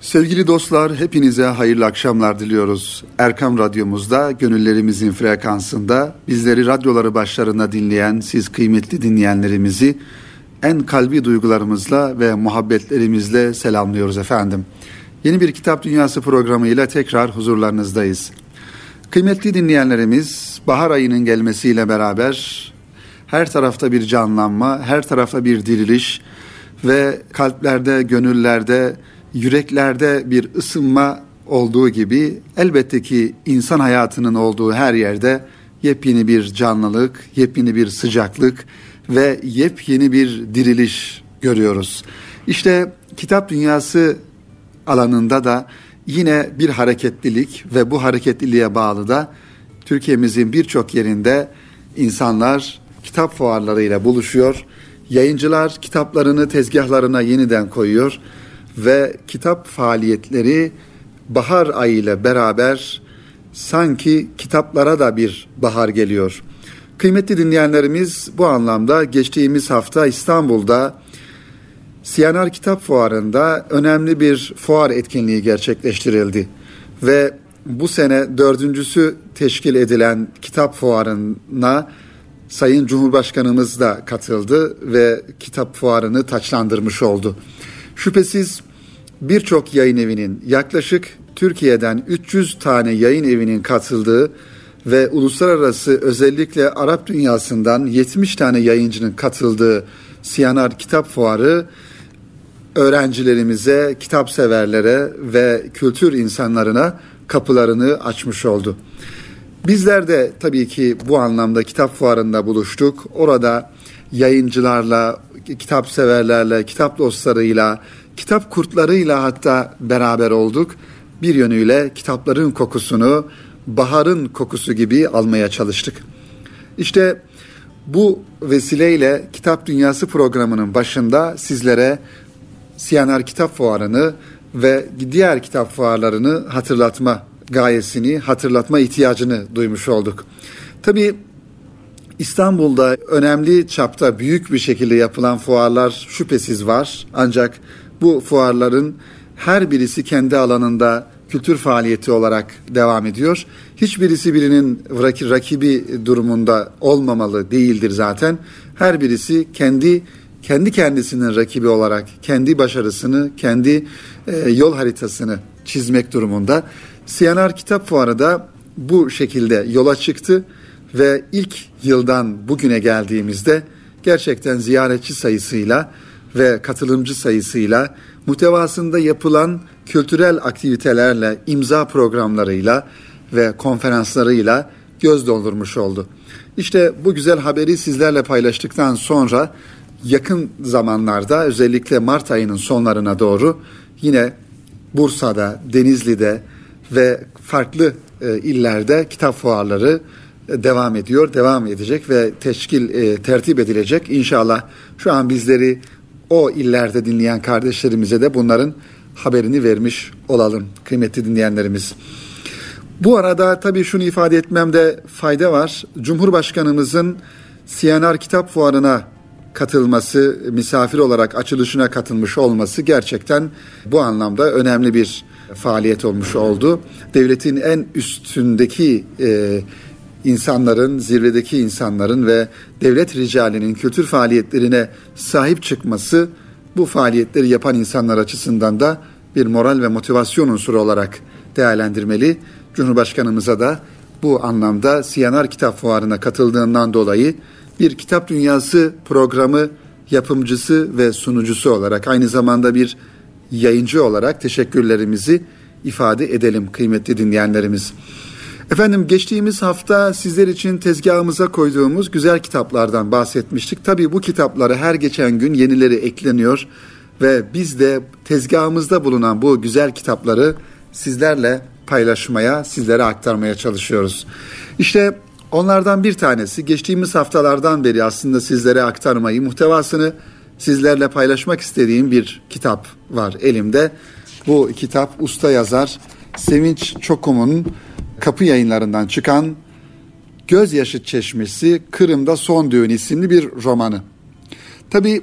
Sevgili dostlar, hepinize hayırlı akşamlar diliyoruz. Erkam Radyomuzda, gönüllerimizin frekansında bizleri radyoları başlarında dinleyen siz kıymetli dinleyenlerimizi en kalbi duygularımızla ve muhabbetlerimizle selamlıyoruz efendim. Yeni bir Kitap Dünyası programıyla tekrar huzurlarınızdayız. Kıymetli dinleyenlerimiz, bahar ayının gelmesiyle beraber her tarafta bir canlanma, her tarafta bir diriliş ve kalplerde, gönüllerde, yüreklerde bir ısınma olduğu gibi elbette ki insan hayatının olduğu her yerde yepyeni bir canlılık, yepyeni bir sıcaklık ve yepyeni bir diriliş görüyoruz. İşte kitap dünyası alanında da yine bir hareketlilik ve bu hareketliliğe bağlı da Türkiye'mizin birçok yerinde insanlar kitap fuarlarıyla buluşuyor. Yayıncılar kitaplarını tezgahlarına yeniden koyuyor ve kitap faaliyetleri bahar ayı ile beraber sanki kitaplara da bir bahar geliyor. Kıymetli dinleyenlerimiz bu anlamda geçtiğimiz hafta İstanbul'da Siyanar Kitap Fuarı'nda önemli bir fuar etkinliği gerçekleştirildi. Ve bu sene dördüncüsü teşkil edilen kitap fuarına Sayın Cumhurbaşkanımız da katıldı ve kitap fuarını taçlandırmış oldu. Şüphesiz birçok yayın evinin yaklaşık Türkiye'den 300 tane yayın evinin katıldığı ve uluslararası özellikle Arap dünyasından 70 tane yayıncının katıldığı Siyanar Kitap Fuarı öğrencilerimize, kitap severlere ve kültür insanlarına kapılarını açmış oldu. Bizler de tabii ki bu anlamda kitap fuarında buluştuk. Orada yayıncılarla, kitap severlerle, kitap dostlarıyla, kitap kurtlarıyla hatta beraber olduk. Bir yönüyle kitapların kokusunu baharın kokusu gibi almaya çalıştık. İşte bu vesileyle Kitap Dünyası programının başında sizlere Siyanar Kitap Fuarı'nı ve diğer kitap fuarlarını hatırlatma gayesini, hatırlatma ihtiyacını duymuş olduk. Tabii İstanbul'da önemli çapta büyük bir şekilde yapılan fuarlar şüphesiz var. Ancak bu fuarların her birisi kendi alanında kültür faaliyeti olarak devam ediyor. Hiçbirisi birinin rakibi durumunda olmamalı değildir zaten. Her birisi kendi kendi kendisinin rakibi olarak kendi başarısını, kendi e, yol haritasını çizmek durumunda. Siyanar Kitap Fuarı da bu şekilde yola çıktı ve ilk yıldan bugüne geldiğimizde gerçekten ziyaretçi sayısıyla ve katılımcı sayısıyla muhtevasında yapılan kültürel aktivitelerle, imza programlarıyla ve konferanslarıyla göz doldurmuş oldu. İşte bu güzel haberi sizlerle paylaştıktan sonra yakın zamanlarda özellikle Mart ayının sonlarına doğru yine Bursa'da, Denizli'de ve farklı e, illerde kitap fuarları devam ediyor, devam edecek ve teşkil, e, tertip edilecek. İnşallah şu an bizleri o illerde dinleyen kardeşlerimize de bunların haberini vermiş olalım kıymetli dinleyenlerimiz. Bu arada tabii şunu ifade etmemde fayda var. Cumhurbaşkanımızın CNR Kitap Fuarı'na katılması, misafir olarak açılışına katılmış olması gerçekten bu anlamda önemli bir faaliyet olmuş oldu. Devletin en üstündeki e, insanların, zirvedeki insanların ve devlet ricalinin kültür faaliyetlerine sahip çıkması bu faaliyetleri yapan insanlar açısından da bir moral ve motivasyon unsuru olarak değerlendirmeli. Cumhurbaşkanımıza da bu anlamda Siyanar Kitap Fuarı'na katıldığından dolayı bir kitap dünyası programı yapımcısı ve sunucusu olarak aynı zamanda bir yayıncı olarak teşekkürlerimizi ifade edelim kıymetli dinleyenlerimiz. Efendim geçtiğimiz hafta sizler için tezgahımıza koyduğumuz güzel kitaplardan bahsetmiştik. Tabii bu kitaplara her geçen gün yenileri ekleniyor ve biz de tezgahımızda bulunan bu güzel kitapları sizlerle paylaşmaya, sizlere aktarmaya çalışıyoruz. İşte onlardan bir tanesi geçtiğimiz haftalardan beri aslında sizlere aktarmayı, muhtevasını sizlerle paylaşmak istediğim bir kitap var elimde. Bu kitap usta yazar Sevinç Çokum'un kapı yayınlarından çıkan Gözyaşı Çeşmesi Kırım'da Son Düğün isimli bir romanı. Tabi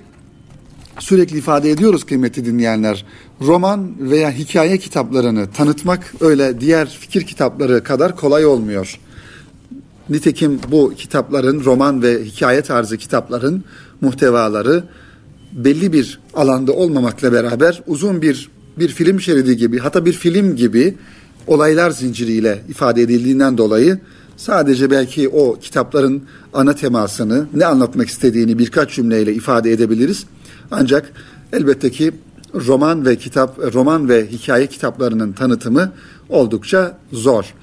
sürekli ifade ediyoruz kıymetli dinleyenler. Roman veya hikaye kitaplarını tanıtmak öyle diğer fikir kitapları kadar kolay olmuyor. Nitekim bu kitapların, roman ve hikaye tarzı kitapların muhtevaları belli bir alanda olmamakla beraber uzun bir bir film şeridi gibi hatta bir film gibi olaylar zinciriyle ifade edildiğinden dolayı sadece belki o kitapların ana temasını ne anlatmak istediğini birkaç cümleyle ifade edebiliriz. Ancak elbette ki roman ve kitap roman ve hikaye kitaplarının tanıtımı oldukça zor.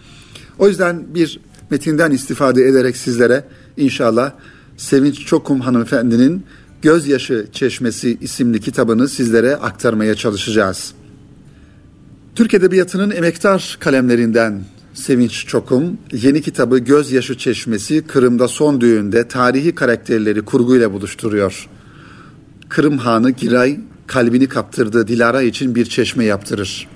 O yüzden bir metinden istifade ederek sizlere inşallah Sevinç Çokum hanımefendinin Gözyaşı Çeşmesi isimli kitabını sizlere aktarmaya çalışacağız. Türk Edebiyatı'nın emektar kalemlerinden Sevinç Çokum, yeni kitabı Gözyaşı Çeşmesi Kırım'da son düğünde tarihi karakterleri kurguyla buluşturuyor. Kırım Hanı Giray kalbini kaptırdığı Dilara için bir çeşme yaptırır.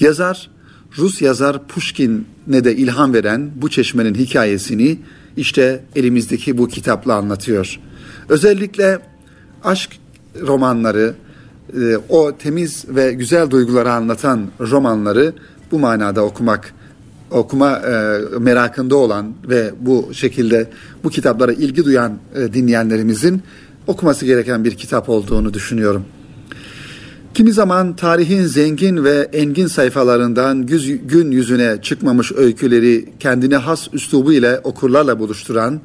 Yazar, Rus yazar Pushkin'e de ilham veren bu çeşmenin hikayesini işte elimizdeki bu kitapla anlatıyor. Özellikle aşk romanları, e, o temiz ve güzel duyguları anlatan romanları bu manada okumak okuma e, merakında olan ve bu şekilde bu kitaplara ilgi duyan e, dinleyenlerimizin okuması gereken bir kitap olduğunu düşünüyorum. Kimi zaman tarihin zengin ve engin sayfalarından gün yüzüne çıkmamış öyküleri kendine has üslubu ile okurlarla buluşturan,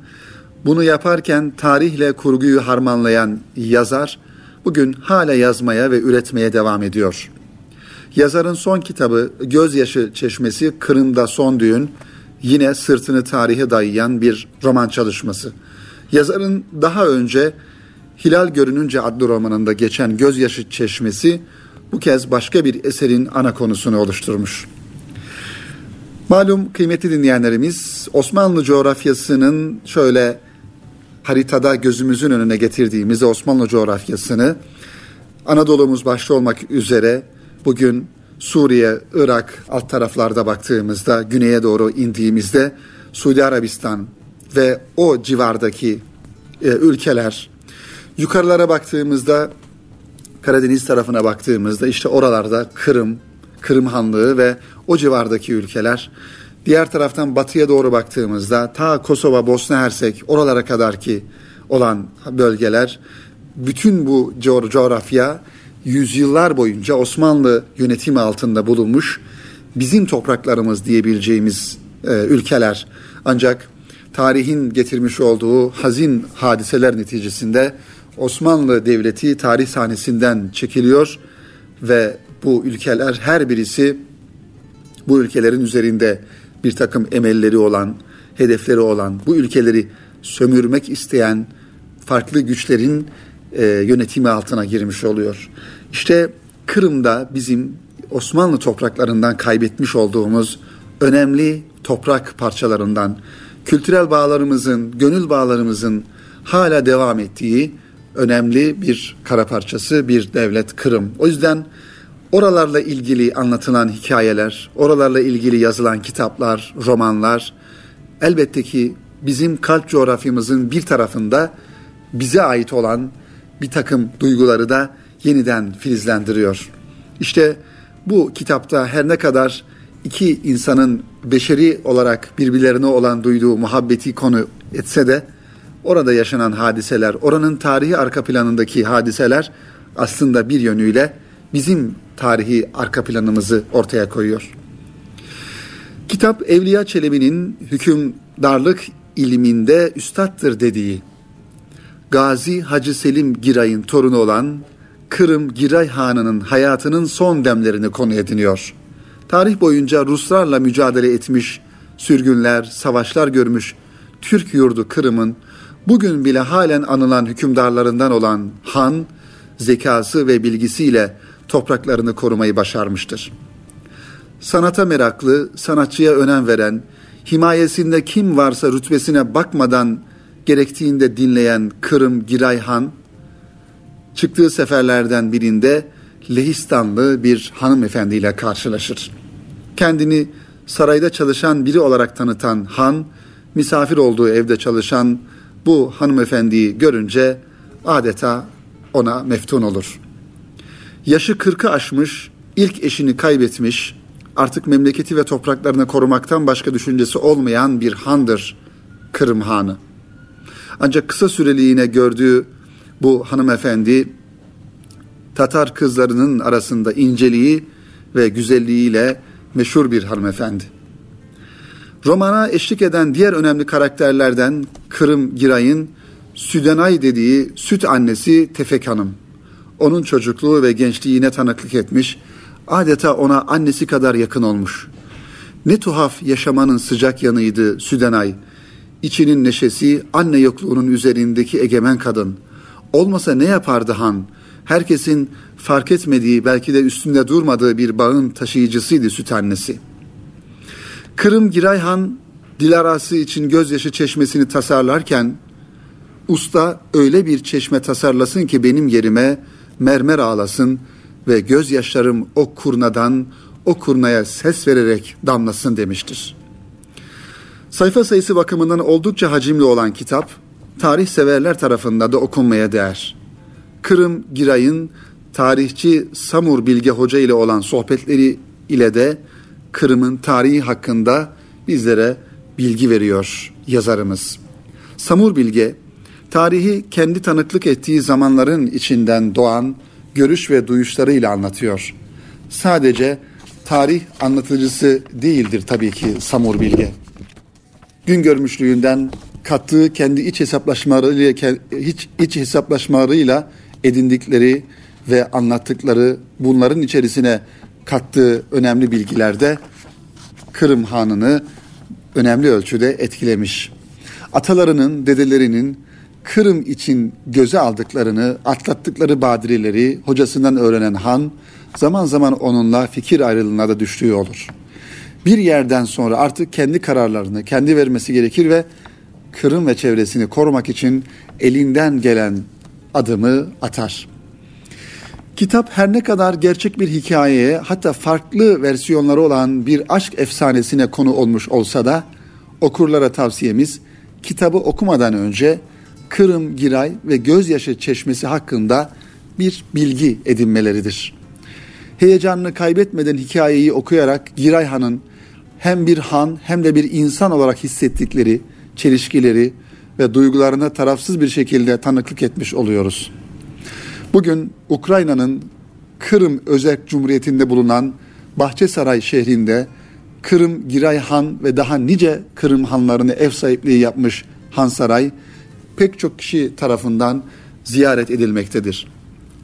bunu yaparken tarihle kurguyu harmanlayan yazar, bugün hala yazmaya ve üretmeye devam ediyor. Yazarın son kitabı Gözyaşı Çeşmesi Kırım'da Son Düğün, yine sırtını tarihe dayayan bir roman çalışması. Yazarın daha önce Hilal Görününce adlı romanında geçen Gözyaşı Çeşmesi bu kez başka bir eserin ana konusunu oluşturmuş. Malum kıymetli dinleyenlerimiz Osmanlı coğrafyasının şöyle haritada gözümüzün önüne getirdiğimiz Osmanlı coğrafyasını Anadolu'muz başta olmak üzere bugün Suriye, Irak alt taraflarda baktığımızda, güneye doğru indiğimizde Suudi Arabistan ve o civardaki e, ülkeler, yukarılara baktığımızda Karadeniz tarafına baktığımızda işte oralarda Kırım, Kırım Hanlığı ve o civardaki ülkeler Diğer taraftan batıya doğru baktığımızda ta Kosova, Bosna Hersek oralara kadar ki olan bölgeler bütün bu coğrafya yüzyıllar boyunca Osmanlı yönetimi altında bulunmuş bizim topraklarımız diyebileceğimiz e, ülkeler. Ancak tarihin getirmiş olduğu hazin hadiseler neticesinde Osmanlı Devleti tarih sahnesinden çekiliyor ve bu ülkeler her birisi bu ülkelerin üzerinde bir takım emelleri olan, hedefleri olan, bu ülkeleri sömürmek isteyen farklı güçlerin e, yönetimi altına girmiş oluyor. İşte Kırım'da bizim Osmanlı topraklarından kaybetmiş olduğumuz önemli toprak parçalarından, kültürel bağlarımızın, gönül bağlarımızın hala devam ettiği önemli bir kara parçası, bir devlet Kırım. O yüzden Oralarla ilgili anlatılan hikayeler, oralarla ilgili yazılan kitaplar, romanlar elbette ki bizim kalp coğrafyamızın bir tarafında bize ait olan bir takım duyguları da yeniden filizlendiriyor. İşte bu kitapta her ne kadar iki insanın beşeri olarak birbirlerine olan duyduğu muhabbeti konu etse de orada yaşanan hadiseler, oranın tarihi arka planındaki hadiseler aslında bir yönüyle bizim tarihi arka planımızı ortaya koyuyor. Kitap Evliya Çelebi'nin hükümdarlık ilminde üstattır dediği Gazi Hacı Selim Giray'ın torunu olan Kırım Giray Hanı'nın hayatının son demlerini konu ediniyor. Tarih boyunca Ruslarla mücadele etmiş, sürgünler, savaşlar görmüş Türk yurdu Kırım'ın bugün bile halen anılan hükümdarlarından olan Han, zekası ve bilgisiyle topraklarını korumayı başarmıştır. Sanata meraklı, sanatçıya önem veren, himayesinde kim varsa rütbesine bakmadan gerektiğinde dinleyen Kırım Giray Han, çıktığı seferlerden birinde Lehistanlı bir hanımefendiyle karşılaşır. Kendini sarayda çalışan biri olarak tanıtan Han, misafir olduğu evde çalışan bu hanımefendiyi görünce adeta ona meftun olur. Yaşı kırkı aşmış, ilk eşini kaybetmiş, artık memleketi ve topraklarını korumaktan başka düşüncesi olmayan bir handır Kırım Hanı. Ancak kısa süreliğine gördüğü bu hanımefendi Tatar kızlarının arasında inceliği ve güzelliğiyle meşhur bir hanımefendi. Romana eşlik eden diğer önemli karakterlerden Kırım Giray'ın Südenay dediği süt annesi Tefek Hanım. Onun çocukluğu ve gençliğine tanıklık etmiş, adeta ona annesi kadar yakın olmuş. Ne tuhaf yaşamanın sıcak yanıydı Südenay. İçinin neşesi anne yokluğunun üzerindeki egemen kadın. Olmasa ne yapardı han? Herkesin fark etmediği belki de üstünde durmadığı bir bağın taşıyıcısıydı süt annesi. Kırım Girayhan Dilarası için gözyaşı çeşmesini tasarlarken usta öyle bir çeşme tasarlasın ki benim yerime mermer ağlasın ve gözyaşlarım o kurnadan o kurnaya ses vererek damlasın demiştir. Sayfa sayısı bakımından oldukça hacimli olan kitap, tarih severler tarafından da okunmaya değer. Kırım Giray'ın tarihçi Samur Bilge Hoca ile olan sohbetleri ile de Kırım'ın tarihi hakkında bizlere bilgi veriyor yazarımız. Samur Bilge, tarihi kendi tanıklık ettiği zamanların içinden doğan görüş ve duyuşlarıyla anlatıyor. Sadece tarih anlatıcısı değildir tabii ki Samur Bilge. Gün görmüşlüğünden kattığı kendi iç hesaplaşmalarıyla hiç iç hesaplaşmalarıyla edindikleri ve anlattıkları bunların içerisine kattığı önemli bilgilerde Kırım Hanı'nı önemli ölçüde etkilemiş. Atalarının, dedelerinin Kırım için göze aldıklarını, atlattıkları badireleri hocasından öğrenen Han, zaman zaman onunla fikir ayrılığına da düştüğü olur. Bir yerden sonra artık kendi kararlarını kendi vermesi gerekir ve Kırım ve çevresini korumak için elinden gelen adımı atar. Kitap her ne kadar gerçek bir hikayeye hatta farklı versiyonları olan bir aşk efsanesine konu olmuş olsa da okurlara tavsiyemiz kitabı okumadan önce Kırım Giray ve Gözyaşı Çeşmesi hakkında bir bilgi edinmeleridir. Heyecanını kaybetmeden hikayeyi okuyarak Giray Han'ın hem bir han hem de bir insan olarak hissettikleri çelişkileri ve duygularına tarafsız bir şekilde tanıklık etmiş oluyoruz. Bugün Ukrayna'nın Kırım Özerk Cumhuriyeti'nde bulunan Bahçesaray şehrinde Kırım Giray Han ve daha nice Kırım hanlarını ev sahipliği yapmış Han Saray pek çok kişi tarafından ziyaret edilmektedir.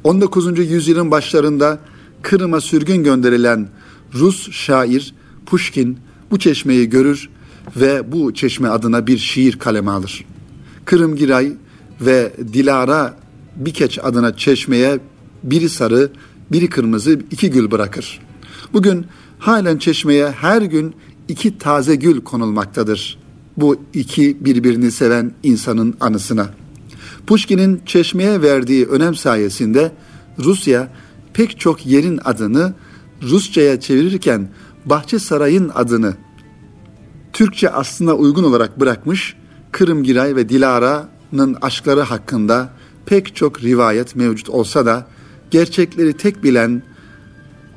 19. yüzyılın başlarında Kırım'a sürgün gönderilen Rus şair Pushkin bu çeşmeyi görür ve bu çeşme adına bir şiir kaleme alır. Kırım Giray ve Dilara Bikeç adına çeşmeye biri sarı, biri kırmızı iki gül bırakır. Bugün halen çeşmeye her gün iki taze gül konulmaktadır. Bu iki birbirini seven insanın anısına. Pushkin'in çeşmeye verdiği önem sayesinde Rusya pek çok yerin adını Rusçaya çevirirken Bahçe Saray'ın adını Türkçe aslına uygun olarak bırakmış Kırım Giray ve Dilara'nın aşkları hakkında pek çok rivayet mevcut olsa da gerçekleri tek bilen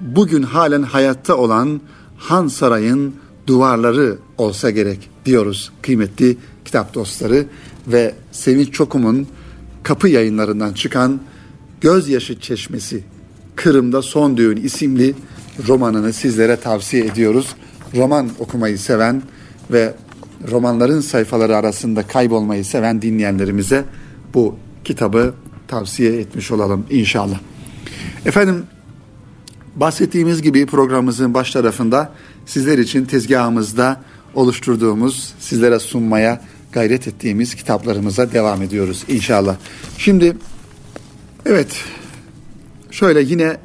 bugün halen hayatta olan Han Saray'ın duvarları olsa gerek diyoruz kıymetli kitap dostları ve Sevinç Çokum'un kapı yayınlarından çıkan Gözyaşı Çeşmesi Kırım'da Son Düğün isimli romanını sizlere tavsiye ediyoruz. Roman okumayı seven ve romanların sayfaları arasında kaybolmayı seven dinleyenlerimize bu kitabı tavsiye etmiş olalım inşallah. Efendim bahsettiğimiz gibi programımızın baş tarafında sizler için tezgahımızda oluşturduğumuz, sizlere sunmaya gayret ettiğimiz kitaplarımıza devam ediyoruz inşallah. Şimdi evet şöyle yine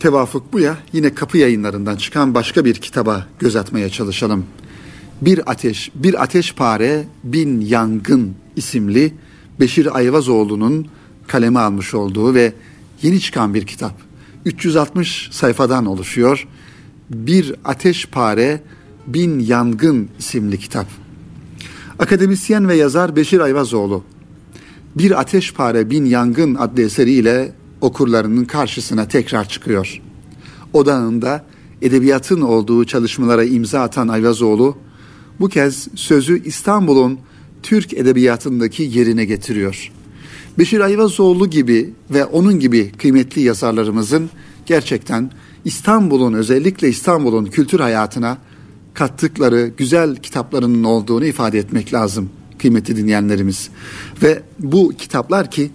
tevafuk bu ya yine kapı yayınlarından çıkan başka bir kitaba göz atmaya çalışalım. Bir ateş, bir ateşpare, bin yangın isimli Beşir Ayvazoğlu'nun kaleme almış olduğu ve yeni çıkan bir kitap. 360 sayfadan oluşuyor. Bir Ateşpare Bin Yangın isimli kitap. Akademisyen ve yazar Beşir Ayvazoğlu. Bir Ateşpare Bin Yangın adlı eseriyle okurlarının karşısına tekrar çıkıyor. Odağında edebiyatın olduğu çalışmalara imza atan Ayvazoğlu, bu kez sözü İstanbul'un Türk edebiyatındaki yerine getiriyor. Beşir Ayvazoğlu gibi ve onun gibi kıymetli yazarlarımızın gerçekten İstanbul'un özellikle İstanbul'un kültür hayatına kattıkları güzel kitaplarının olduğunu ifade etmek lazım kıymetli dinleyenlerimiz. Ve bu kitaplar ki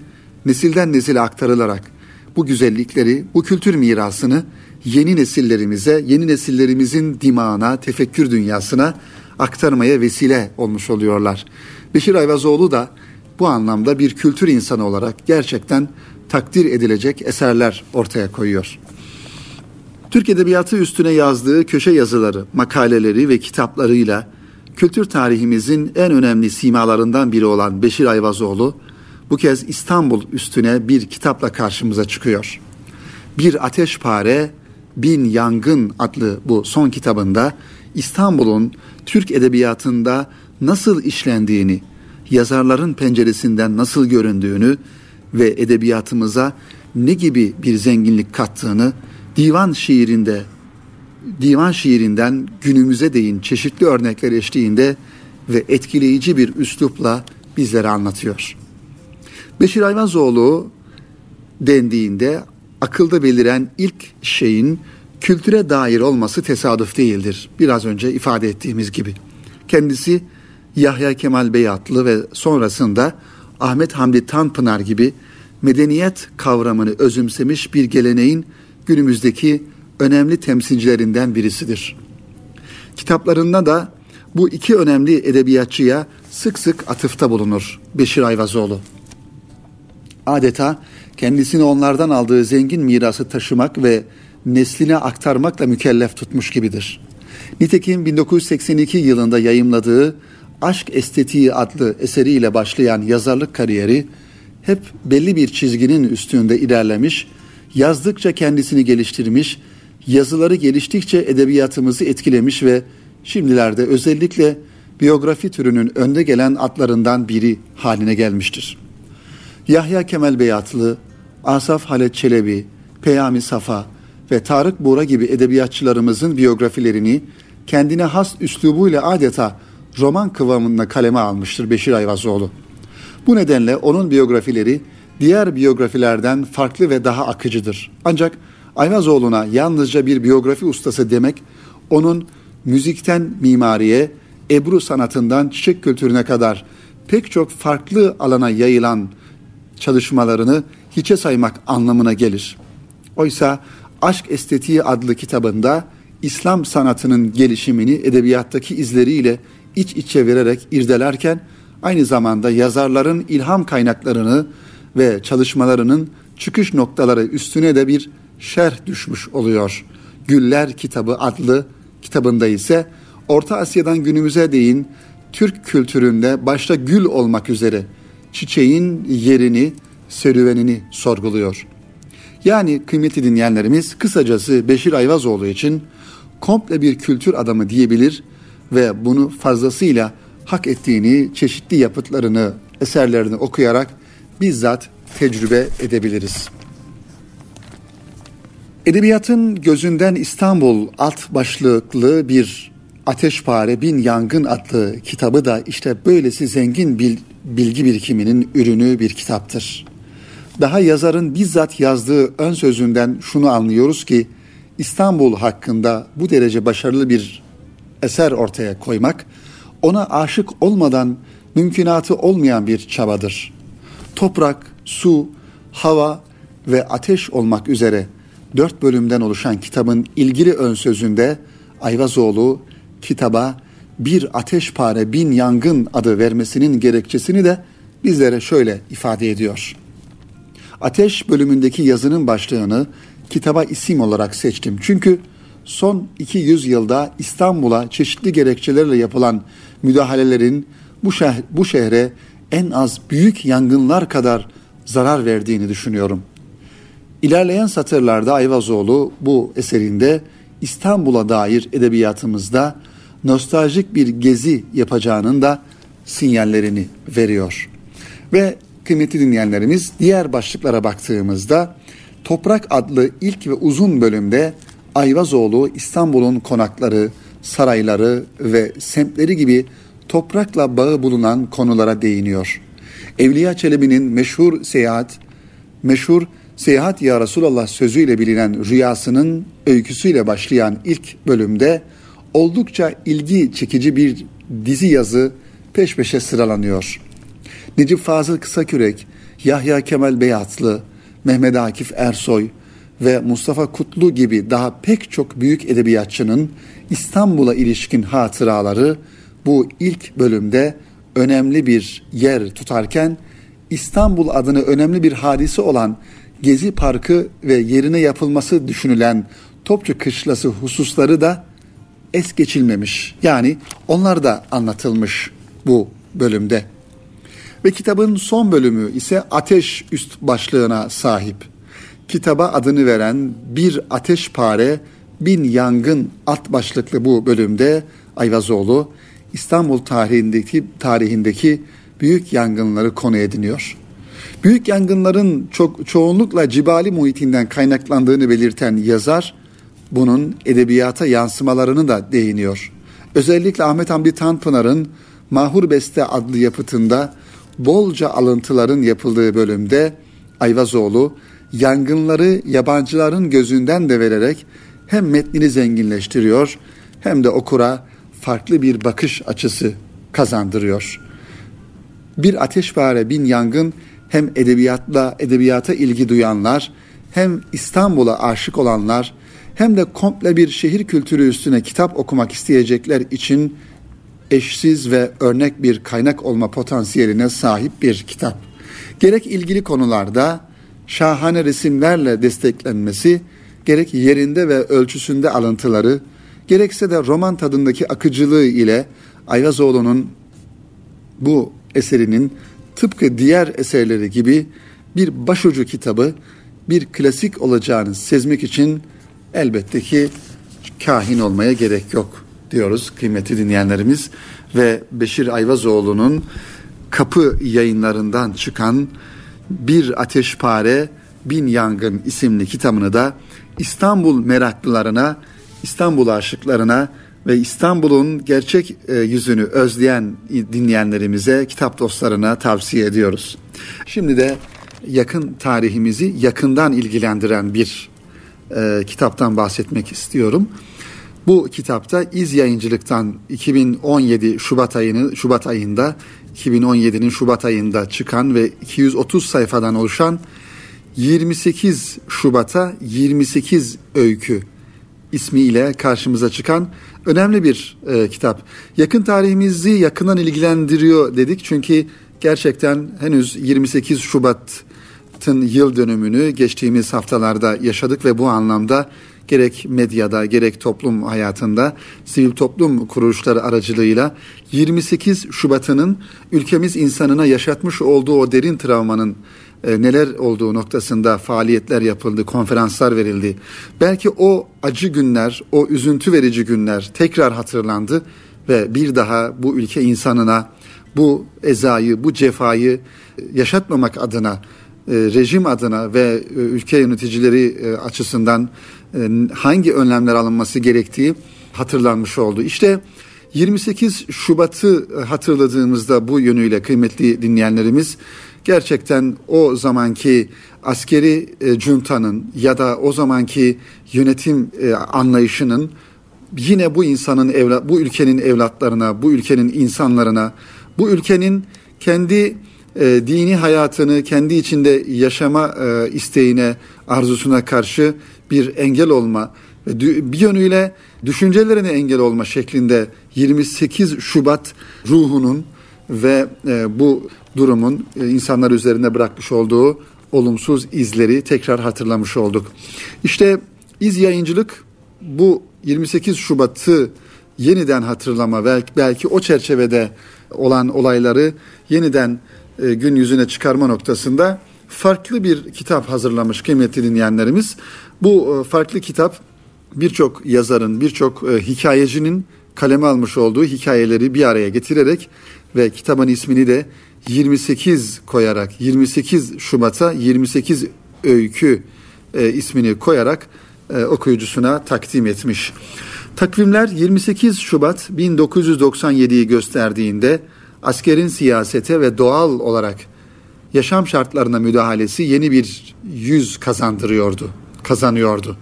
nesilden nesile aktarılarak bu güzellikleri, bu kültür mirasını yeni nesillerimize, yeni nesillerimizin dimağına, tefekkür dünyasına aktarmaya vesile olmuş oluyorlar. Beşir Ayvazoğlu da bu anlamda bir kültür insanı olarak gerçekten takdir edilecek eserler ortaya koyuyor. Türk Edebiyatı üstüne yazdığı köşe yazıları, makaleleri ve kitaplarıyla kültür tarihimizin en önemli simalarından biri olan Beşir Ayvazoğlu bu kez İstanbul üstüne bir kitapla karşımıza çıkıyor. Bir Ateşpare, Bin Yangın adlı bu son kitabında İstanbul'un Türk edebiyatında nasıl işlendiğini, yazarların penceresinden nasıl göründüğünü ve edebiyatımıza ne gibi bir zenginlik kattığını divan şiirinde divan şiirinden günümüze değin çeşitli örnekler eşliğinde ve etkileyici bir üslupla bizlere anlatıyor. Beşir Ayvazoğlu dendiğinde akılda beliren ilk şeyin kültüre dair olması tesadüf değildir. Biraz önce ifade ettiğimiz gibi. Kendisi Yahya Kemal Beyatlı ve sonrasında Ahmet Hamdi Tanpınar gibi medeniyet kavramını özümsemiş bir geleneğin günümüzdeki önemli temsilcilerinden birisidir. Kitaplarında da bu iki önemli edebiyatçıya sık sık atıfta bulunur Beşir Ayvazoğlu. Adeta kendisini onlardan aldığı zengin mirası taşımak ve nesline aktarmakla mükellef tutmuş gibidir. Nitekim 1982 yılında yayımladığı Aşk Estetiği adlı eseriyle başlayan yazarlık kariyeri hep belli bir çizginin üstünde ilerlemiş, yazdıkça kendisini geliştirmiş, yazıları geliştikçe edebiyatımızı etkilemiş ve şimdilerde özellikle biyografi türünün önde gelen atlarından biri haline gelmiştir. Yahya Kemal Beyatlı, Asaf Halet Çelebi, Peyami Safa ve Tarık Buğra gibi edebiyatçılarımızın biyografilerini kendine has üslubuyla adeta roman kıvamında kaleme almıştır Beşir Ayvazoğlu. Bu nedenle onun biyografileri diğer biyografilerden farklı ve daha akıcıdır. Ancak Ayvazoğlu'na yalnızca bir biyografi ustası demek, onun müzikten mimariye, Ebru sanatından çiçek kültürüne kadar pek çok farklı alana yayılan çalışmalarını hiçe saymak anlamına gelir. Oysa Aşk Estetiği adlı kitabında İslam sanatının gelişimini edebiyattaki izleriyle iç içe vererek irdelerken aynı zamanda yazarların ilham kaynaklarını ve çalışmalarının çıkış noktaları üstüne de bir şerh düşmüş oluyor. Güller kitabı adlı kitabında ise Orta Asya'dan günümüze değin Türk kültüründe başta gül olmak üzere çiçeğin yerini, serüvenini sorguluyor. Yani kıymetli dinleyenlerimiz kısacası Beşir Ayvazoğlu için komple bir kültür adamı diyebilir ve bunu fazlasıyla hak ettiğini çeşitli yapıtlarını, eserlerini okuyarak bizzat tecrübe edebiliriz. Edebiyatın gözünden İstanbul alt başlıklı bir Ateşpare Bin Yangın adlı kitabı da işte böylesi zengin bilgi birikiminin ürünü bir kitaptır. Daha yazarın bizzat yazdığı ön sözünden şunu anlıyoruz ki İstanbul hakkında bu derece başarılı bir eser ortaya koymak ona aşık olmadan mümkünatı olmayan bir çabadır. Toprak, su, hava ve ateş olmak üzere dört bölümden oluşan kitabın ilgili ön sözünde Ayvazoğlu kitaba bir ateşpare bin yangın adı vermesinin gerekçesini de bizlere şöyle ifade ediyor. Ateş bölümündeki yazının başlığını kitaba isim olarak seçtim. Çünkü son 200 yılda İstanbul'a çeşitli gerekçelerle yapılan müdahalelerin bu, şeh bu şehre en az büyük yangınlar kadar zarar verdiğini düşünüyorum. İlerleyen satırlarda Ayvazoğlu bu eserinde İstanbul'a dair edebiyatımızda nostaljik bir gezi yapacağının da sinyallerini veriyor. Ve kıymetli dinleyenlerimiz diğer başlıklara baktığımızda Toprak adlı ilk ve uzun bölümde Ayvazoğlu İstanbul'un konakları, sarayları ve semtleri gibi toprakla bağı bulunan konulara değiniyor. Evliya Çelebi'nin meşhur seyahat, meşhur Seyahat Ya Resulallah sözüyle bilinen rüyasının öyküsüyle başlayan ilk bölümde oldukça ilgi çekici bir dizi yazı peş peşe sıralanıyor. Necip Fazıl Kısakürek, Yahya Kemal Beyatlı, Mehmet Akif Ersoy ve Mustafa Kutlu gibi daha pek çok büyük edebiyatçının İstanbul'a ilişkin hatıraları bu ilk bölümde önemli bir yer tutarken İstanbul adını önemli bir hadise olan Gezi Parkı ve yerine yapılması düşünülen Topçu Kışlası hususları da es geçilmemiş. Yani onlar da anlatılmış bu bölümde. Ve kitabın son bölümü ise ateş üst başlığına sahip. Kitaba adını veren bir ateşpare, bin yangın alt başlıklı bu bölümde Ayvazoğlu İstanbul tarihindeki tarihindeki büyük yangınları konu ediniyor. Büyük yangınların çok çoğunlukla cibali muhitinden kaynaklandığını belirten yazar bunun edebiyata yansımalarını da değiniyor. Özellikle Ahmet Hamdi Tanpınar'ın Mahur Beste adlı yapıtında bolca alıntıların yapıldığı bölümde Ayvazoğlu yangınları yabancıların gözünden de vererek hem metnini zenginleştiriyor hem de okura farklı bir bakış açısı kazandırıyor. Bir ateşpare bin yangın hem edebiyatla edebiyata ilgi duyanlar hem İstanbul'a aşık olanlar hem de komple bir şehir kültürü üstüne kitap okumak isteyecekler için eşsiz ve örnek bir kaynak olma potansiyeline sahip bir kitap. Gerek ilgili konularda şahane resimlerle desteklenmesi, gerek yerinde ve ölçüsünde alıntıları, gerekse de roman tadındaki akıcılığı ile Ayvazoğlu'nun bu eserinin tıpkı diğer eserleri gibi bir başucu kitabı, bir klasik olacağını sezmek için elbette ki kahin olmaya gerek yok diyoruz kıymetli dinleyenlerimiz ve Beşir Ayvazoğlu'nun kapı yayınlarından çıkan Bir Ateşpare Bin Yangın isimli kitabını da İstanbul meraklılarına, İstanbul aşıklarına ve İstanbul'un gerçek e, yüzünü özleyen dinleyenlerimize, kitap dostlarına tavsiye ediyoruz. Şimdi de yakın tarihimizi yakından ilgilendiren bir e, kitaptan bahsetmek istiyorum. Bu kitapta İz Yayıncılık'tan 2017 Şubat ayını Şubat ayında 2017'nin Şubat ayında çıkan ve 230 sayfadan oluşan 28 Şubat'a 28 öykü ismiyle karşımıza çıkan önemli bir e, kitap. Yakın tarihimizi yakından ilgilendiriyor dedik çünkü gerçekten henüz 28 Şubat'ın yıl dönümünü geçtiğimiz haftalarda yaşadık ve bu anlamda gerek medyada gerek toplum hayatında sivil toplum kuruluşları aracılığıyla 28 Şubat'ının ülkemiz insanına yaşatmış olduğu o derin travmanın e, neler olduğu noktasında faaliyetler yapıldı, konferanslar verildi. Belki o acı günler, o üzüntü verici günler tekrar hatırlandı ve bir daha bu ülke insanına bu ezayı, bu cefayı yaşatmamak adına, e, rejim adına ve e, ülke yöneticileri açısından hangi önlemler alınması gerektiği hatırlanmış oldu. İşte 28 Şubat'ı hatırladığımızda bu yönüyle kıymetli dinleyenlerimiz gerçekten o zamanki askeri e, juntanın ya da o zamanki yönetim e, anlayışının yine bu insanın evlat, bu ülkenin evlatlarına, bu ülkenin insanlarına, bu ülkenin kendi e, dini hayatını kendi içinde yaşama e, isteğine, arzusuna karşı bir engel olma ve bir yönüyle düşüncelerine engel olma şeklinde 28 Şubat ruhunun ve e, bu durumun e, insanlar üzerinde bırakmış olduğu olumsuz izleri tekrar hatırlamış olduk. İşte iz yayıncılık bu 28 Şubat'ı yeniden hatırlama belki, belki o çerçevede olan olayları yeniden e, gün yüzüne çıkarma noktasında farklı bir kitap hazırlamış kıymetli dinleyenlerimiz. Bu e, farklı kitap birçok yazarın, birçok e, hikayecinin kaleme almış olduğu hikayeleri bir araya getirerek ve kitabın ismini de 28 koyarak 28 Şubat'a 28 öykü e, ismini koyarak e, okuyucusuna takdim etmiş. Takvimler 28 Şubat 1997'yi gösterdiğinde askerin siyasete ve doğal olarak yaşam şartlarına müdahalesi yeni bir yüz kazandırıyordu, kazanıyordu.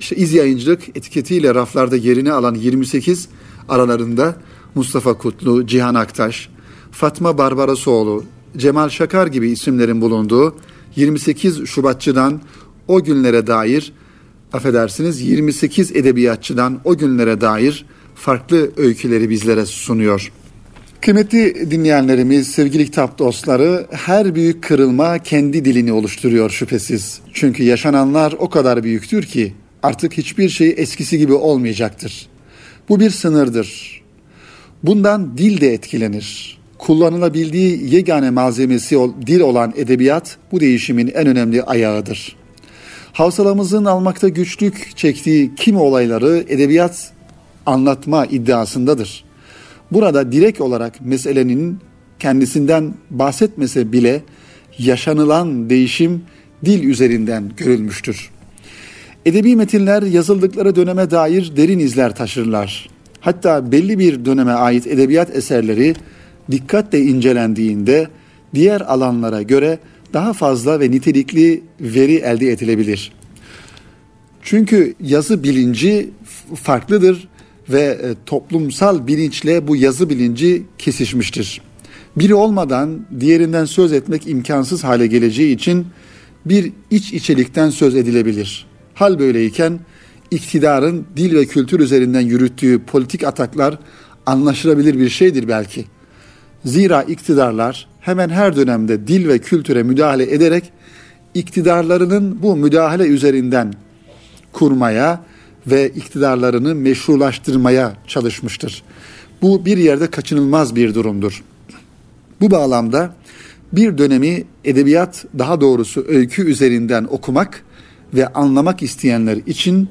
İşte iz yayıncılık etiketiyle raflarda yerini alan 28 aralarında Mustafa Kutlu, Cihan Aktaş, Fatma Barbarasoğlu, Cemal Şakar gibi isimlerin bulunduğu 28 Şubatçıdan o günlere dair affedersiniz 28 edebiyatçıdan o günlere dair farklı öyküleri bizlere sunuyor. Kıymetli dinleyenlerimiz, sevgili kitap dostları, her büyük kırılma kendi dilini oluşturuyor şüphesiz. Çünkü yaşananlar o kadar büyüktür ki artık hiçbir şey eskisi gibi olmayacaktır. Bu bir sınırdır. Bundan dil de etkilenir. Kullanılabildiği yegane malzemesi dil olan edebiyat bu değişimin en önemli ayağıdır. Havsalamızın almakta güçlük çektiği kimi olayları edebiyat anlatma iddiasındadır. Burada direkt olarak meselenin kendisinden bahsetmese bile yaşanılan değişim dil üzerinden görülmüştür. Edebi metinler yazıldıkları döneme dair derin izler taşırlar. Hatta belli bir döneme ait edebiyat eserleri dikkatle incelendiğinde diğer alanlara göre daha fazla ve nitelikli veri elde edilebilir. Çünkü yazı bilinci farklıdır ve e, toplumsal bilinçle bu yazı bilinci kesişmiştir. Biri olmadan diğerinden söz etmek imkansız hale geleceği için bir iç içelikten söz edilebilir. Hal böyleyken iktidarın dil ve kültür üzerinden yürüttüğü politik ataklar anlaşılabilir bir şeydir belki. Zira iktidarlar hemen her dönemde dil ve kültüre müdahale ederek iktidarlarının bu müdahale üzerinden kurmaya ve iktidarlarını meşrulaştırmaya çalışmıştır. Bu bir yerde kaçınılmaz bir durumdur. Bu bağlamda bir dönemi edebiyat daha doğrusu öykü üzerinden okumak ve anlamak isteyenler için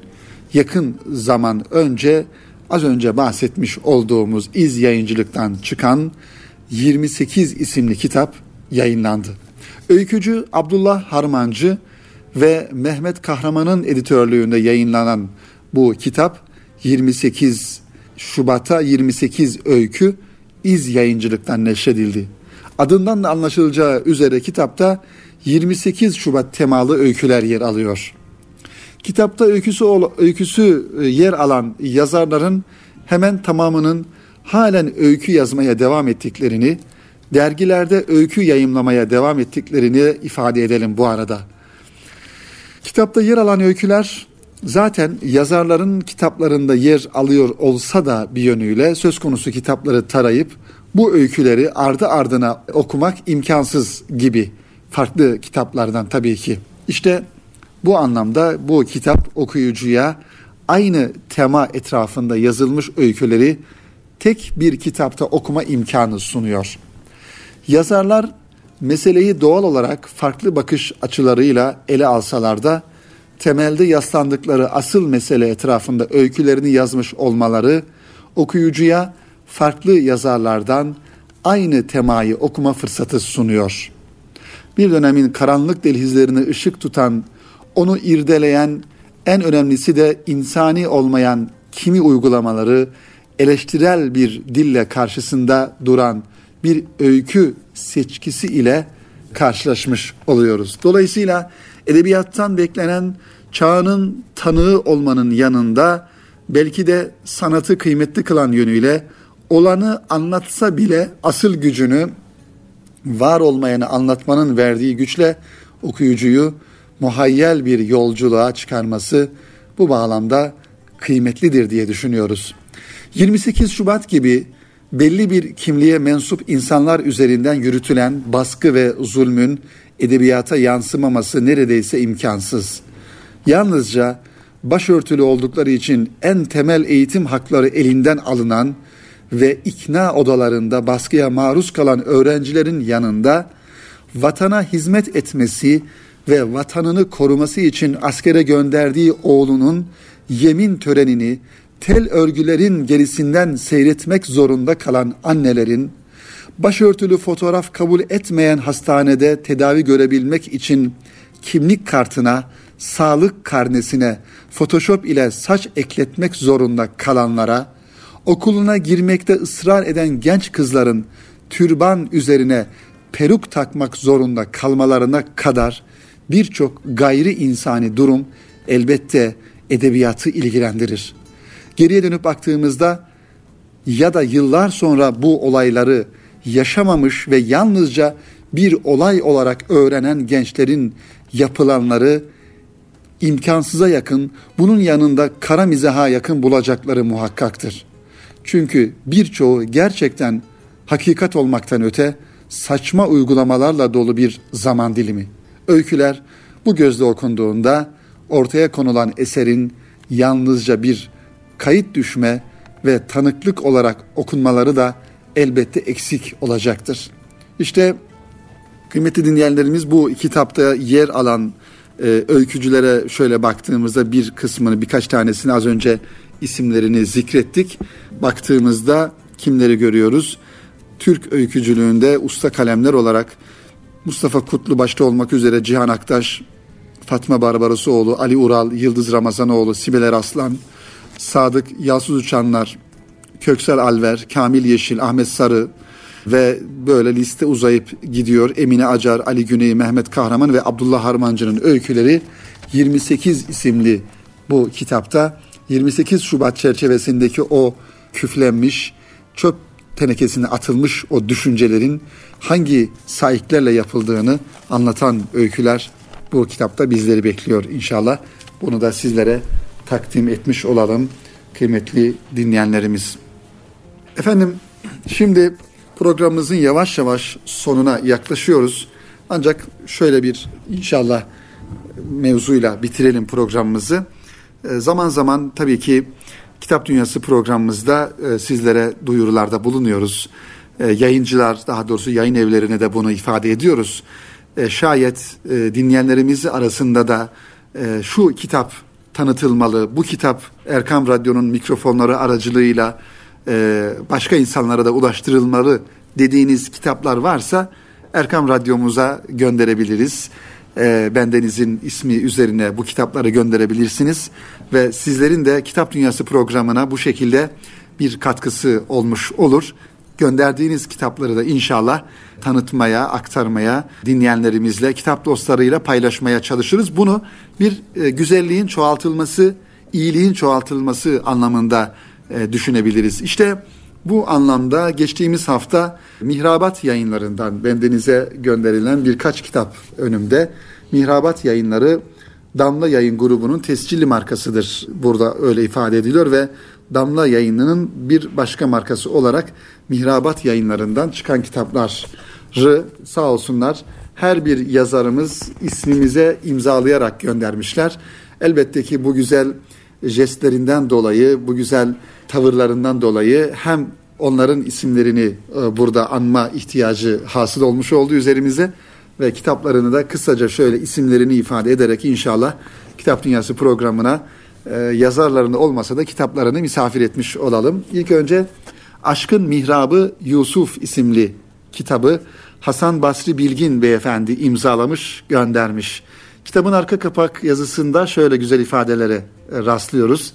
yakın zaman önce az önce bahsetmiş olduğumuz iz yayıncılıktan çıkan 28 isimli kitap yayınlandı. Öykücü Abdullah Harmancı ve Mehmet Kahraman'ın editörlüğünde yayınlanan bu kitap 28 Şubat'a 28 öykü iz yayıncılıktan neşredildi. Adından da anlaşılacağı üzere kitapta 28 Şubat temalı öyküler yer alıyor. Kitapta öyküsü, öyküsü e, yer alan yazarların hemen tamamının halen öykü yazmaya devam ettiklerini, dergilerde öykü yayımlamaya devam ettiklerini ifade edelim bu arada. Kitapta yer alan öyküler zaten yazarların kitaplarında yer alıyor olsa da bir yönüyle söz konusu kitapları tarayıp bu öyküleri ardı ardına okumak imkansız gibi farklı kitaplardan tabii ki. İşte bu anlamda bu kitap okuyucuya aynı tema etrafında yazılmış öyküleri tek bir kitapta okuma imkanı sunuyor. Yazarlar meseleyi doğal olarak farklı bakış açılarıyla ele alsalar da temelde yaslandıkları asıl mesele etrafında öykülerini yazmış olmaları okuyucuya farklı yazarlardan aynı temayı okuma fırsatı sunuyor. Bir dönemin karanlık delizlerini ışık tutan, onu irdeleyen, en önemlisi de insani olmayan kimi uygulamaları eleştirel bir dille karşısında duran bir öykü seçkisi ile karşılaşmış oluyoruz. Dolayısıyla edebiyattan beklenen çağının tanığı olmanın yanında belki de sanatı kıymetli kılan yönüyle olanı anlatsa bile asıl gücünü var olmayanı anlatmanın verdiği güçle okuyucuyu muhayyel bir yolculuğa çıkarması bu bağlamda kıymetlidir diye düşünüyoruz. 28 Şubat gibi belli bir kimliğe mensup insanlar üzerinden yürütülen baskı ve zulmün edebiyata yansımaması neredeyse imkansız. Yalnızca başörtülü oldukları için en temel eğitim hakları elinden alınan ve ikna odalarında baskıya maruz kalan öğrencilerin yanında vatana hizmet etmesi ve vatanını koruması için askere gönderdiği oğlunun yemin törenini tel örgülerin gerisinden seyretmek zorunda kalan annelerin, Başörtülü fotoğraf kabul etmeyen hastanede tedavi görebilmek için kimlik kartına, sağlık karnesine Photoshop ile saç ekletmek zorunda kalanlara, okuluna girmekte ısrar eden genç kızların türban üzerine peruk takmak zorunda kalmalarına kadar birçok gayri insani durum elbette edebiyatı ilgilendirir. Geriye dönüp baktığımızda ya da yıllar sonra bu olayları yaşamamış ve yalnızca bir olay olarak öğrenen gençlerin yapılanları imkansıza yakın, bunun yanında kara mizaha yakın bulacakları muhakkaktır. Çünkü birçoğu gerçekten hakikat olmaktan öte saçma uygulamalarla dolu bir zaman dilimi. Öyküler bu gözle okunduğunda ortaya konulan eserin yalnızca bir kayıt düşme ve tanıklık olarak okunmaları da elbette eksik olacaktır. İşte kıymetli dinleyenlerimiz bu kitapta yer alan e, öykücülere şöyle baktığımızda bir kısmını birkaç tanesini az önce isimlerini zikrettik. Baktığımızda kimleri görüyoruz? Türk öykücülüğünde usta kalemler olarak Mustafa Kutlu başta olmak üzere Cihan Aktaş, Fatma Barbarosoğlu, Ali Ural, Yıldız Ramazanoğlu, Sibel Eraslan, Sadık Yalsız Uçanlar, Köksel Alver, Kamil Yeşil, Ahmet Sarı ve böyle liste uzayıp gidiyor. Emine Acar, Ali Güney, Mehmet Kahraman ve Abdullah Harmancı'nın öyküleri 28 isimli bu kitapta 28 Şubat çerçevesindeki o küflenmiş, çöp tenekesine atılmış o düşüncelerin hangi sahiplerle yapıldığını anlatan öyküler bu kitapta bizleri bekliyor inşallah. Bunu da sizlere takdim etmiş olalım kıymetli dinleyenlerimiz. Efendim şimdi programımızın yavaş yavaş sonuna yaklaşıyoruz. Ancak şöyle bir inşallah mevzuyla bitirelim programımızı. Ee, zaman zaman tabii ki Kitap Dünyası programımızda e, sizlere duyurularda bulunuyoruz. E, yayıncılar daha doğrusu yayın evlerine de bunu ifade ediyoruz. E, şayet dinleyenlerimiz arasında da şu kitap tanıtılmalı, bu kitap Erkam Radyo'nun mikrofonları aracılığıyla başka insanlara da ulaştırılmalı dediğiniz kitaplar varsa Erkam Radyomuza gönderebiliriz e, bendenizin ismi üzerine bu kitapları gönderebilirsiniz ve sizlerin de Kitap Dünyası programına bu şekilde bir katkısı olmuş olur. Gönderdiğiniz kitapları da inşallah tanıtmaya, aktarmaya, dinleyenlerimizle, kitap dostlarıyla paylaşmaya çalışırız. Bunu bir e, güzelliğin çoğaltılması, iyiliğin çoğaltılması anlamında e, düşünebiliriz. İşte bu anlamda geçtiğimiz hafta Mihrabat yayınlarından bendenize gönderilen birkaç kitap önümde. Mihrabat yayınları Damla Yayın grubunun tescilli markasıdır. Burada öyle ifade ediliyor ve Damla Yayını'nın bir başka markası olarak Mihrabat yayınlarından çıkan kitapları sağ olsunlar her bir yazarımız ismimize imzalayarak göndermişler. Elbette ki bu güzel jestlerinden dolayı, bu güzel tavırlarından dolayı hem onların isimlerini e, burada anma ihtiyacı hasıl olmuş oldu üzerimize ve kitaplarını da kısaca şöyle isimlerini ifade ederek inşallah Kitap Dünyası programına e, yazarlarını olmasa da kitaplarını misafir etmiş olalım. İlk önce Aşkın Mihrabı Yusuf isimli kitabı Hasan Basri Bilgin beyefendi imzalamış, göndermiş. Kitabın arka kapak yazısında şöyle güzel ifadelere e, rastlıyoruz.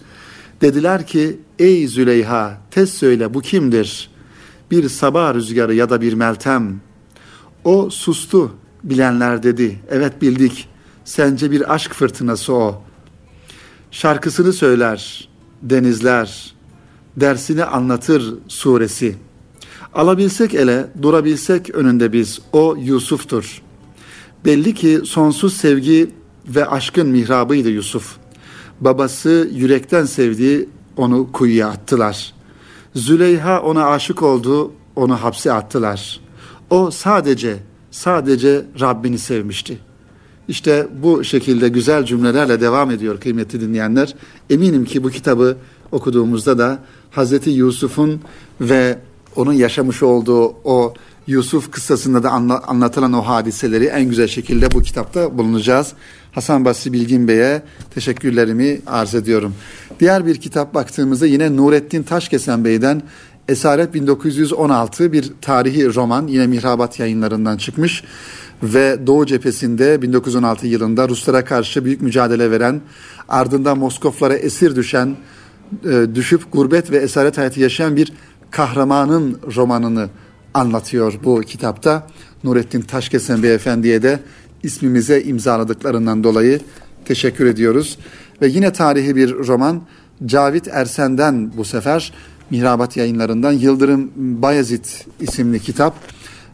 Dediler ki ey Züleyha tez söyle bu kimdir? Bir sabah rüzgarı ya da bir meltem. O sustu bilenler dedi. Evet bildik. Sence bir aşk fırtınası o. Şarkısını söyler denizler. Dersini anlatır suresi. Alabilsek ele, durabilsek önünde biz. O Yusuf'tur. Belli ki sonsuz sevgi ve aşkın mihrabıydı Yusuf. Babası yürekten sevdiği onu kuyuya attılar. Züleyha ona aşık oldu, onu hapse attılar. O sadece, sadece Rabbini sevmişti. İşte bu şekilde güzel cümlelerle devam ediyor kıymetli dinleyenler. Eminim ki bu kitabı okuduğumuzda da Hazreti Yusuf'un ve onun yaşamış olduğu o Yusuf kıssasında da anlatılan o hadiseleri en güzel şekilde bu kitapta bulunacağız. Hasan Basri Bilgin Bey'e teşekkürlerimi arz ediyorum. Diğer bir kitap baktığımızda yine Nurettin Taşkesen Bey'den Esaret 1916 bir tarihi roman yine Mihrabat yayınlarından çıkmış ve Doğu cephesinde 1916 yılında Ruslara karşı büyük mücadele veren ardından Moskoflara esir düşen e, düşüp gurbet ve esaret hayatı yaşayan bir kahramanın romanını anlatıyor bu kitapta. Nurettin Taşkesen Beyefendi'ye de ismimize imzaladıklarından dolayı teşekkür ediyoruz. Ve yine tarihi bir roman Cavit Ersen'den bu sefer Mihrabat yayınlarından Yıldırım Bayezid isimli kitap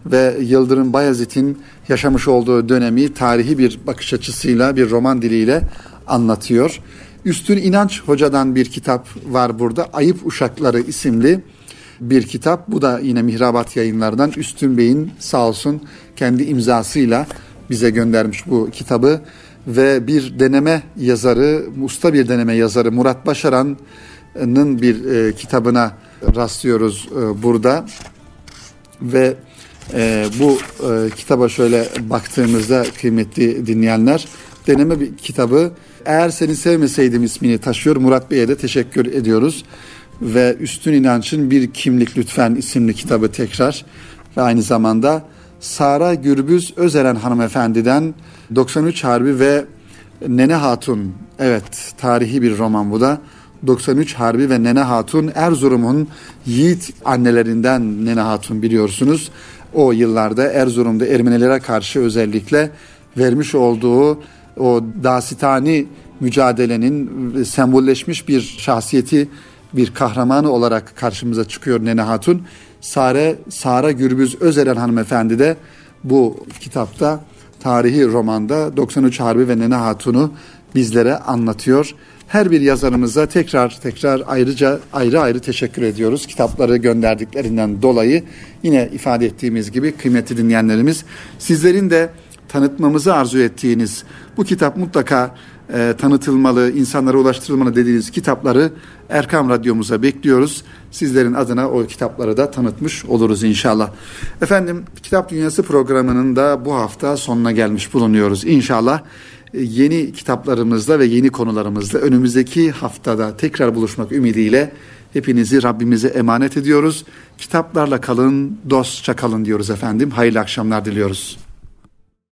ve Yıldırım Bayezid'in yaşamış olduğu dönemi tarihi bir bakış açısıyla bir roman diliyle anlatıyor. Üstün İnanç Hoca'dan bir kitap var burada. Ayıp Uşakları isimli bir kitap. Bu da yine Mihrabat yayınlardan Üstün Bey'in sağ olsun kendi imzasıyla bize göndermiş bu kitabı. Ve bir deneme yazarı, usta bir deneme yazarı Murat Başaran'ın bir e, kitabına rastlıyoruz e, burada. Ve e, bu e, kitaba şöyle baktığımızda kıymetli dinleyenler, deneme bir kitabı eğer seni sevmeseydim ismini taşıyor. Murat Bey'e de teşekkür ediyoruz. Ve Üstün İnanç'ın Bir Kimlik Lütfen isimli kitabı tekrar ve aynı zamanda Sara Gürbüz Özeren hanımefendiden 93 Harbi ve Nene Hatun evet tarihi bir roman bu da 93 Harbi ve Nene Hatun Erzurum'un yiğit annelerinden Nene Hatun biliyorsunuz. O yıllarda Erzurum'da Ermenilere karşı özellikle vermiş olduğu o dasitani mücadelenin sembolleşmiş bir şahsiyeti, bir kahramanı olarak karşımıza çıkıyor Nene Hatun. Sare, Sara Gürbüz Özeren hanımefendi de bu kitapta tarihi romanda 93 Harbi ve Nene Hatun'u bizlere anlatıyor. Her bir yazarımıza tekrar tekrar ayrıca ayrı ayrı teşekkür ediyoruz. Kitapları gönderdiklerinden dolayı yine ifade ettiğimiz gibi kıymetli dinleyenlerimiz sizlerin de tanıtmamızı arzu ettiğiniz bu kitap mutlaka e, tanıtılmalı, insanlara ulaştırılmalı dediğiniz kitapları Erkam Radyomuza bekliyoruz. Sizlerin adına o kitapları da tanıtmış oluruz inşallah. Efendim Kitap Dünyası programının da bu hafta sonuna gelmiş bulunuyoruz. İnşallah e, yeni kitaplarımızla ve yeni konularımızla önümüzdeki haftada tekrar buluşmak ümidiyle hepinizi Rabbimize emanet ediyoruz. Kitaplarla kalın, dostça kalın diyoruz efendim. Hayırlı akşamlar diliyoruz.